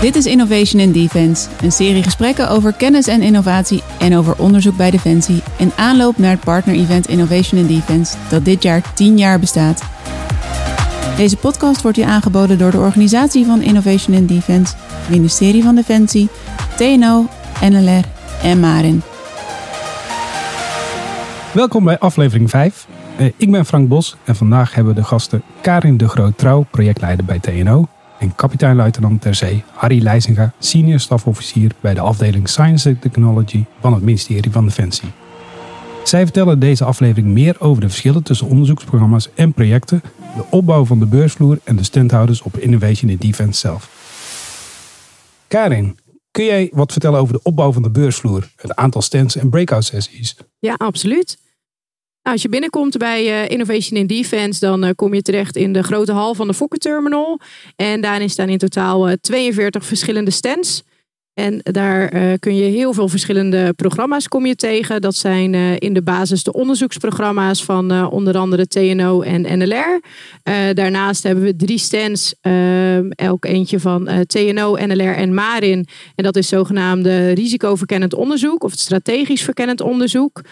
Dit is Innovation in Defense, een serie gesprekken over kennis en innovatie en over onderzoek bij Defensie in aanloop naar het partner-event Innovation in Defense dat dit jaar 10 jaar bestaat. Deze podcast wordt u aangeboden door de organisatie van Innovation in Defense, ministerie van Defensie, TNO, NLR en Marin. Welkom bij aflevering 5. Eh, ik ben Frank Bos en vandaag hebben we de gasten Karin de Groot-Trouw, projectleider bij TNO. En kapitein-luitenant ter zee Harry Leijzinga, senior stafofficier bij de afdeling Science and Technology van het ministerie van Defensie. Zij vertellen deze aflevering meer over de verschillen tussen onderzoeksprogramma's en projecten, de opbouw van de beursvloer en de standhouders op Innovation in Defense zelf. Karin, kun jij wat vertellen over de opbouw van de beursvloer, het aantal stands en breakout sessies? Ja, absoluut. Nou, als je binnenkomt bij uh, Innovation in Defense, dan uh, kom je terecht in de grote hal van de Fokker Terminal. En daarin staan in totaal uh, 42 verschillende stands. En daar kun je heel veel verschillende programma's kom je tegen. Dat zijn in de basis de onderzoeksprogramma's van onder andere TNO en NLR. daarnaast hebben we drie stands, elk eentje van TNO, NLR en Marin. En dat is zogenaamde risicoverkennend onderzoek of strategisch verkennend onderzoek.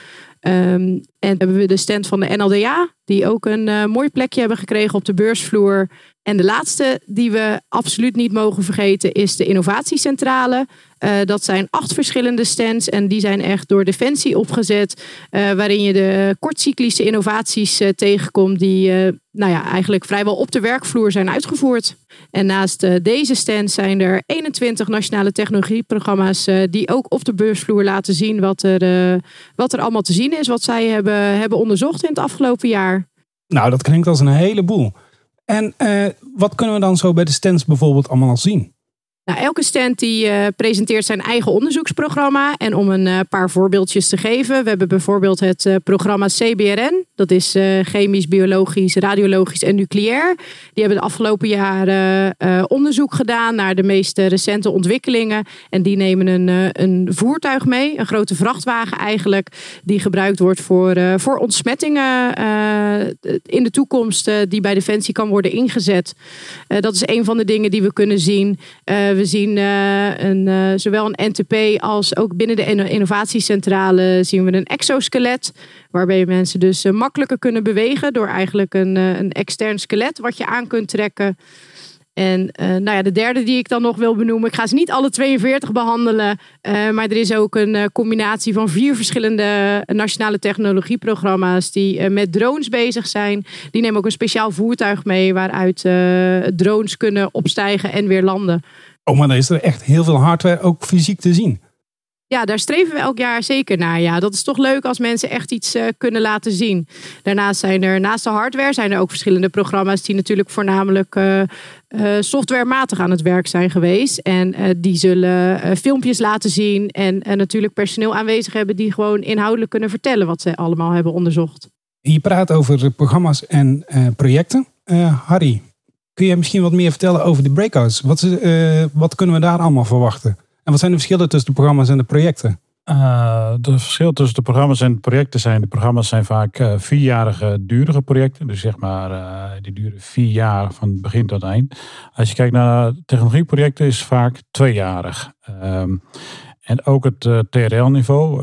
Um, en hebben we de stand van de NLDA, die ook een uh, mooi plekje hebben gekregen op de beursvloer. En de laatste die we absoluut niet mogen vergeten is de innovatiecentrale. Uh, dat zijn acht verschillende stands en die zijn echt door Defensie opgezet. Uh, waarin je de kortcyclische innovaties tegenkomt die nou ja, eigenlijk vrijwel op de werkvloer zijn uitgevoerd. En naast deze stands zijn er 21 nationale technologieprogramma's die ook op de beursvloer laten zien wat er, wat er allemaal te zien is, wat zij hebben, hebben onderzocht in het afgelopen jaar. Nou, dat klinkt als een heleboel. En wat kunnen we dan zo bij de stands bijvoorbeeld allemaal al zien? Nou, elke stand die uh, presenteert zijn eigen onderzoeksprogramma. En om een uh, paar voorbeeldjes te geven. We hebben bijvoorbeeld het uh, programma CBRN. Dat is chemisch, biologisch, radiologisch en nucleair. Die hebben de afgelopen jaren onderzoek gedaan naar de meest recente ontwikkelingen. En die nemen een, een voertuig mee. Een grote vrachtwagen eigenlijk. Die gebruikt wordt voor, voor ontsmettingen in de toekomst. die bij Defensie kan worden ingezet. dat is een van de dingen die we kunnen zien we zien uh, een, uh, zowel een NTP als ook binnen de innovatiecentrale zien we een exoskelet. Waarbij mensen dus uh, makkelijker kunnen bewegen door eigenlijk een, een extern skelet wat je aan kunt trekken. En nou ja, de derde die ik dan nog wil benoemen. Ik ga ze niet alle 42 behandelen. maar er is ook een combinatie van vier verschillende nationale technologieprogramma's. Die met drones bezig zijn. Die nemen ook een speciaal voertuig mee. Waaruit drones kunnen opstijgen en weer landen. Oh, maar dan is er echt heel veel hardware ook fysiek te zien. Ja, daar streven we elk jaar zeker naar. Ja, dat is toch leuk als mensen echt iets uh, kunnen laten zien. Daarnaast zijn er, naast de hardware, zijn er ook verschillende programma's die natuurlijk voornamelijk uh, uh, softwarematig aan het werk zijn geweest. En die zullen filmpjes laten zien en natuurlijk personeel aanwezig hebben die gewoon inhoudelijk kunnen vertellen wat ze allemaal hebben onderzocht. Je praat over programma's en projecten. Harry, Kun je misschien wat meer vertellen over de breakouts? Wat, uh, wat kunnen we daar allemaal verwachten? En wat zijn de verschillen tussen de programma's en de projecten? Uh, de verschil tussen de programma's en de projecten zijn... de programma's zijn vaak uh, vierjarige durige projecten. Dus zeg maar, die duren vier jaar van begin tot eind. Als je kijkt naar technologieprojecten is vaak tweejarig. Um, en ook het TRL-niveau,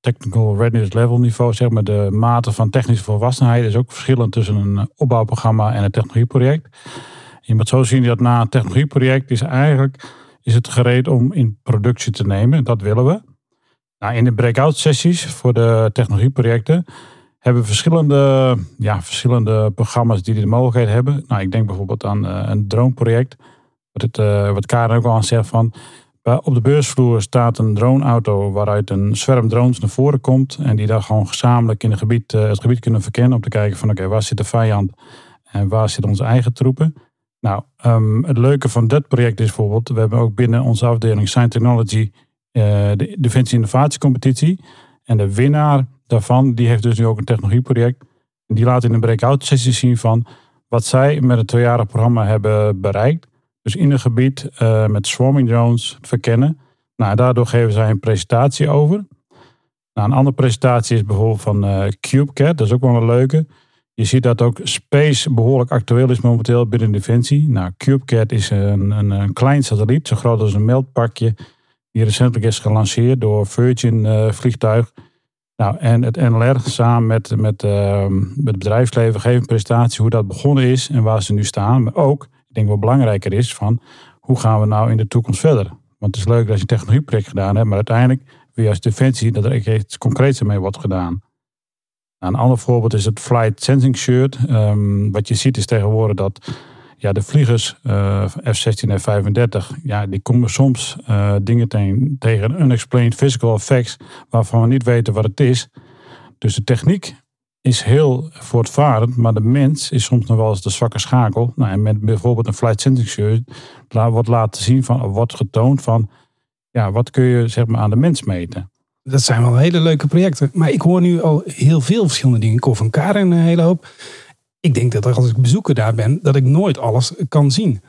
Technical Readiness Level niveau... zeg maar de mate van technische volwassenheid... is ook verschillend tussen een opbouwprogramma en een technologieproject... Je moet zo zien dat na een technologieproject is eigenlijk is het gereed om in productie te nemen. Dat willen we. Nou, in de breakout sessies voor de technologieprojecten hebben we verschillende, ja, verschillende programma's die de mogelijkheid hebben. Nou, ik denk bijvoorbeeld aan uh, een droneproject. Wat, het, uh, wat Karen ook al aan zegt van. Op de beursvloer staat een droneauto waaruit een zwerm drones naar voren komt. En die dan gewoon gezamenlijk in het gebied, uh, het gebied kunnen verkennen. Om te kijken van oké, waar zit de vijand en waar zitten onze eigen troepen. Nou, um, het leuke van dat project is bijvoorbeeld, we hebben ook binnen onze afdeling Science Technology uh, de Defensie Innovatiecompetitie. En de winnaar daarvan, die heeft dus nu ook een technologieproject. En die laat in een breakout sessie zien van wat zij met het tweejarig programma hebben bereikt. Dus in een gebied uh, met swarming drones verkennen. Nou, daardoor geven zij een presentatie over. Nou, een andere presentatie is bijvoorbeeld van uh, CubeCat, dat is ook wel een leuke. Je ziet dat ook space behoorlijk actueel is momenteel binnen Defensie. Nou, CubeCat is een, een, een klein satelliet, zo groot als een meldpakje, die recentelijk is gelanceerd door Virgin uh, vliegtuig. Nou, en het NLR samen met, met, uh, met het bedrijfsleven geven een presentatie hoe dat begonnen is en waar ze nu staan. Maar ook, ik denk wat belangrijker is, van hoe gaan we nou in de toekomst verder? Want het is leuk dat je een technologieproject gedaan hebt, maar uiteindelijk je als defensie dat er iets concreets mee wordt gedaan. Een ander voorbeeld is het Flight Sensing Shirt. Um, wat je ziet is tegenwoordig dat ja, de vliegers uh, F-16 en F-35, ja, die komen soms uh, dingen tegen, tegen unexplained physical effects waarvan we niet weten wat het is. Dus de techniek is heel voortvarend, maar de mens is soms nog wel eens de zwakke schakel. Nou, en met bijvoorbeeld een flight sensing shirt wordt laten zien van, wordt getoond van, ja, wat kun je zeg maar aan de mens meten. Dat zijn wel hele leuke projecten. Maar ik hoor nu al heel veel verschillende dingen. Ik hoor van Karen een hele hoop. Ik denk dat als ik bezoeker daar ben, dat ik nooit alles kan zien.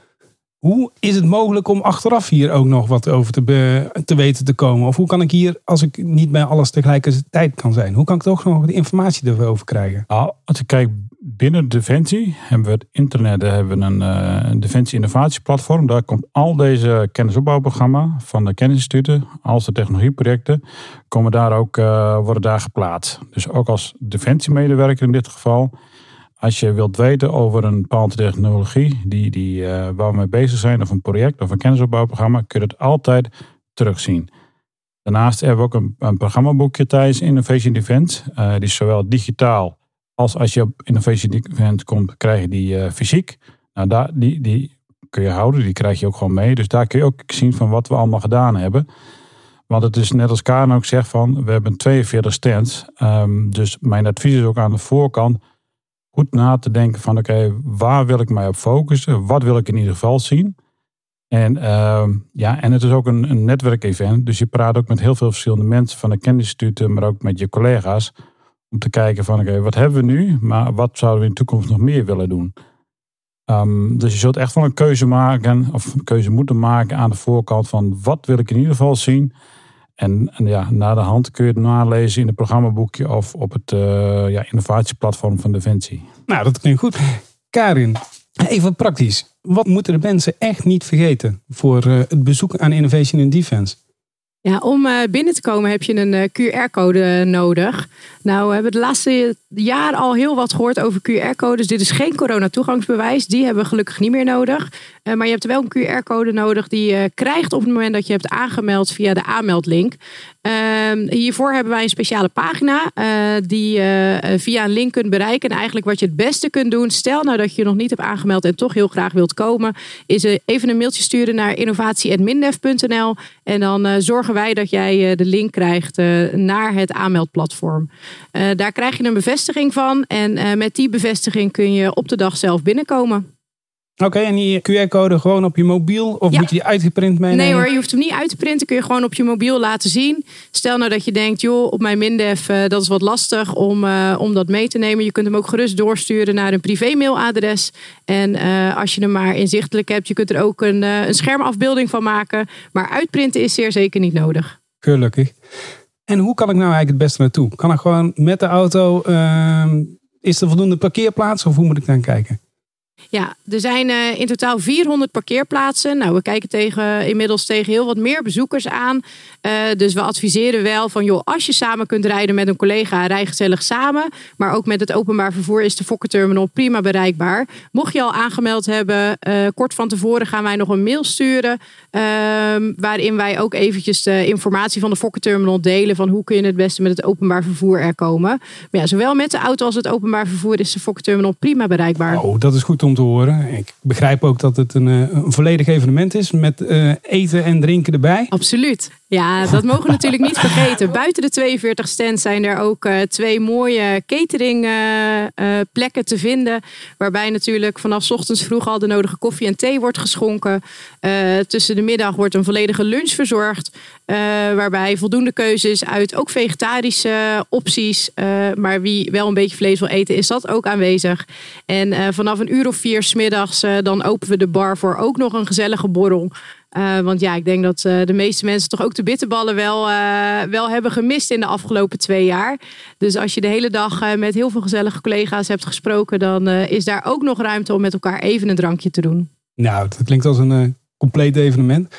Hoe is het mogelijk om achteraf hier ook nog wat over te, te weten te komen? Of hoe kan ik hier, als ik niet bij alles tegelijkertijd kan zijn, hoe kan ik toch nog de informatie erover krijgen? Nou, als ik kijk binnen Defensie, hebben we het internet, hebben we een, uh, Defensie innovatieplatform. Daar komt al deze kennisopbouwprogramma van de kennisinstituten, als de technologieprojecten, komen daar ook, uh, worden daar geplaatst. Dus ook als defensiemedewerker in dit geval als je wilt weten over een bepaalde technologie die, die, uh, waar we mee bezig zijn, of een project of een kennisopbouwprogramma, kun je het altijd terugzien. Daarnaast hebben we ook een, een programmaboekje tijdens Innovation Defense. Die is zowel digitaal als als je op Innovation Defense komt, krijg je die uh, fysiek. Nou, daar, die, die kun je houden, die krijg je ook gewoon mee. Dus daar kun je ook zien van wat we allemaal gedaan hebben. Want het is net als Karen ook zegt van, we hebben 42 stands. Um, dus mijn advies is ook aan de voorkant goed na te denken van oké, waar wil ik mij op focussen? Wat wil ik in ieder geval zien? En, uh, ja, en het is ook een, een netwerkevent. Dus je praat ook met heel veel verschillende mensen van de kennisinstituten, maar ook met je collega's. Om te kijken van oké, wat hebben we nu? Maar wat zouden we in de toekomst nog meer willen doen? Um, dus je zult echt wel een keuze maken, of een keuze moeten maken aan de voorkant van wat wil ik in ieder geval zien. En, en, ja, na de hand kun je het nalezen in het programmaboekje of op het uh, ja, innovatieplatform van Defensie. Nou, dat klinkt goed. Karin, even praktisch. Wat moeten de mensen echt niet vergeten voor uh, het bezoek aan Innovation in Defense? Ja, om uh, binnen te komen heb je een QR-code nodig. Nou, we hebben de laatste jaar al heel wat gehoord over QR-codes. Dit is geen corona-toegangsbewijs. Die hebben we gelukkig niet meer nodig. Maar je hebt wel een QR-code nodig die je krijgt op het moment dat je hebt aangemeld via de aanmeldlink. Uh, hiervoor hebben wij een speciale pagina die je via een link kunt bereiken. En eigenlijk wat je het beste kunt doen, stel nou dat je je nog niet hebt aangemeld en toch heel graag wilt komen, is even een mailtje sturen naar innovatie.mindef.nl en dan zorgen wij dat jij de link krijgt naar het aanmeldplatform. Uh, daar krijg je een bevestiging van. En met die bevestiging kun je op de dag zelf binnenkomen. Oké, okay, en die QR-code gewoon op je mobiel? Of ja. moet je die uitgeprint meenemen? Nee hoor, je hoeft hem niet uit te printen. Kun je gewoon op je mobiel laten zien. Stel nou dat je denkt, joh, op mijn Mindef, uh, dat is wat lastig om, uh, om dat mee te nemen. Je kunt hem ook gerust doorsturen naar een privé-mailadres. En uh, als je hem maar inzichtelijk hebt, je kunt er ook een, een schermafbeelding van maken. Maar uitprinten is zeer zeker niet nodig. Gelukkig. En hoe kan ik nou eigenlijk het beste naartoe? Kan ik gewoon met de auto, uh, is er voldoende parkeerplaats of hoe moet ik dan kijken? Ja, er zijn uh, in totaal 400 parkeerplaatsen. Nou, we kijken tegen, inmiddels tegen heel wat meer bezoekers aan. Uh, dus we adviseren wel van, joh, als je samen kunt rijden met een collega, rij gezellig samen. Maar ook met het openbaar vervoer is de Fokkerterminal prima bereikbaar. Mocht je al aangemeld hebben, uh, kort van tevoren gaan wij nog een mail sturen. Ehm, waarin wij ook eventjes de informatie van de Fokkerterminal delen. Van hoe kun je het beste met het openbaar vervoer er komen. Maar ja, zowel met de auto als het openbaar vervoer is de Fokkerterminal prima bereikbaar. Oh, dat is goed om te horen. Ik begrijp ook dat het een, eh, een volledig evenement is met uh, eten en drinken erbij. Absoluut. Ja, dat mogen we natuurlijk niet vergeten. Buiten de 42 stands zijn er ook uh, twee mooie cateringplekken uh, te vinden. Waarbij natuurlijk vanaf ochtends vroeg al de nodige koffie en thee wordt geschonken. Tussen de middag wordt een volledige lunch verzorgd. waarbij voldoende keuze is uit ook vegetarische opties. maar wie wel een beetje vlees wil eten, is dat ook aanwezig. En vanaf een uur of vier smiddags dan openen we de bar voor ook nog een gezellige borrel. Uh, want ja, ik denk dat uh, de meeste mensen toch ook de bitterballen wel, uh, wel hebben gemist in de afgelopen twee jaar. Dus als je de hele dag met heel veel gezellige collega's hebt gesproken, dan is daar ook nog ruimte om met elkaar even een drankje te doen. Nou, dat klinkt als een compleet evenement.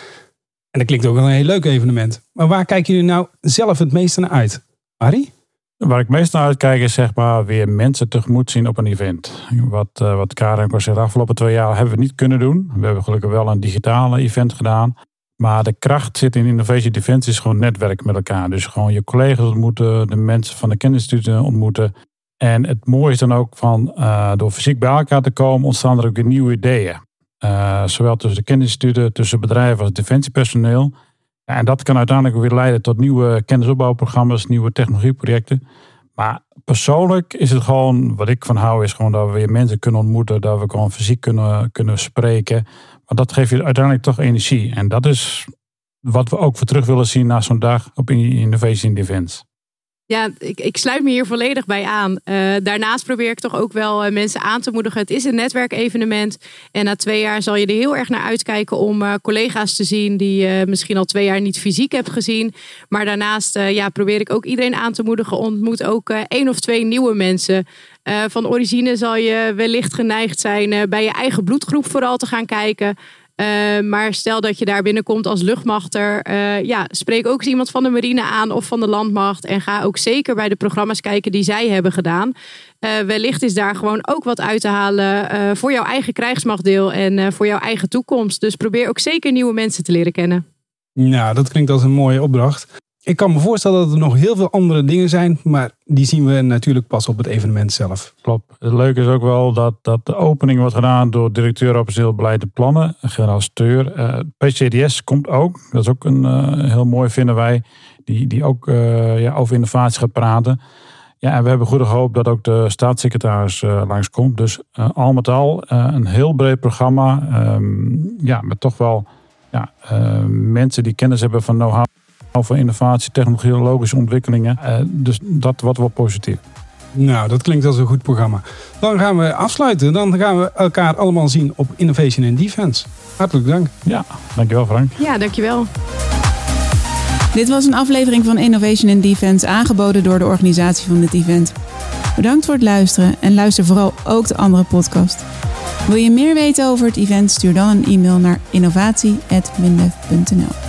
En dat klinkt ook wel een heel leuk evenement. Maar waar kijken jullie nou zelf het meeste naar uit? Harry? Waar ik meest naar uitkijk is zeg maar weer mensen tegemoet zien op een event. Wat, uh, wat Karen ook de afgelopen twee jaar hebben we niet kunnen doen. We hebben gelukkig wel een digitale event gedaan. Maar de kracht zit in Innovation Defense is gewoon netwerk met elkaar. Dus gewoon je collega's ontmoeten, de mensen van de kennisinstituten ontmoeten. En het mooie is dan ook van uh, door fysiek bij elkaar te komen ontstaan er ook nieuwe ideeën. Uh, zowel tussen de kennisinstituten, tussen bedrijven als defensiepersoneel. Ja, en dat kan uiteindelijk weer leiden tot nieuwe kennisopbouwprogramma's, nieuwe technologieprojecten. Maar persoonlijk is het gewoon, wat ik van hou, is gewoon dat we weer mensen kunnen ontmoeten, dat we gewoon fysiek kunnen, kunnen spreken. Maar dat geeft je uiteindelijk toch energie. En dat is wat we ook voor terug willen zien na zo'n dag op Innovation Defense. Ja, ik, ik sluit me hier volledig bij aan. Uh, daarnaast probeer ik toch ook wel uh, mensen aan te moedigen. Het is een netwerkevenement. En na twee jaar zal je er heel erg naar uitkijken om uh, collega's te zien die je misschien al twee jaar niet fysiek hebt gezien. Maar daarnaast ja, probeer ik ook iedereen aan te moedigen. Ontmoet ook één of twee nieuwe mensen. van origine zal je wellicht geneigd zijn bij je eigen bloedgroep vooral te gaan kijken. Uh, maar stel dat je daar binnenkomt als luchtmachter. Uh, ja, spreek ook eens iemand van de marine aan of van de landmacht. En ga ook zeker bij de programma's kijken die zij hebben gedaan. Uh, wellicht is daar gewoon ook wat uit te halen voor jouw eigen krijgsmachtdeel en voor jouw eigen toekomst. Dus probeer ook zeker nieuwe mensen te leren kennen. Nou, dat klinkt als een mooie opdracht. Ik kan me voorstellen dat er nog heel veel andere dingen zijn, maar die zien we natuurlijk pas op het evenement zelf. Klopt. Het leuke is ook wel dat, dat de opening wordt gedaan door directeur operationeel beleid en plannen, generaal Steur. Uh, PCDS komt ook. Dat is ook een uh, heel mooi, vinden wij, die, die ook uh, ja, over innovatie gaat praten. Ja, en we hebben goede hoop dat ook de staatssecretaris uh, langskomt. Dus al met al een heel breed programma. Um, ja, met toch wel ja, mensen die kennis hebben van know-how over innovatie, technologische ontwikkelingen. Uh, dus dat wordt wel positief. Nou, dat klinkt als een goed programma. Dan gaan we afsluiten. Dan gaan we elkaar allemaal zien op Innovation in Defense. Hartelijk dank. Ja, dankjewel Frank. Ja, dankjewel. Dit was een aflevering van Innovation in Defense aangeboden door de organisatie van dit event. Bedankt voor het luisteren en luister vooral ook de andere podcast. Wil je meer weten over het event? Stuur dan een e-mail naar innovatie.mindef.nl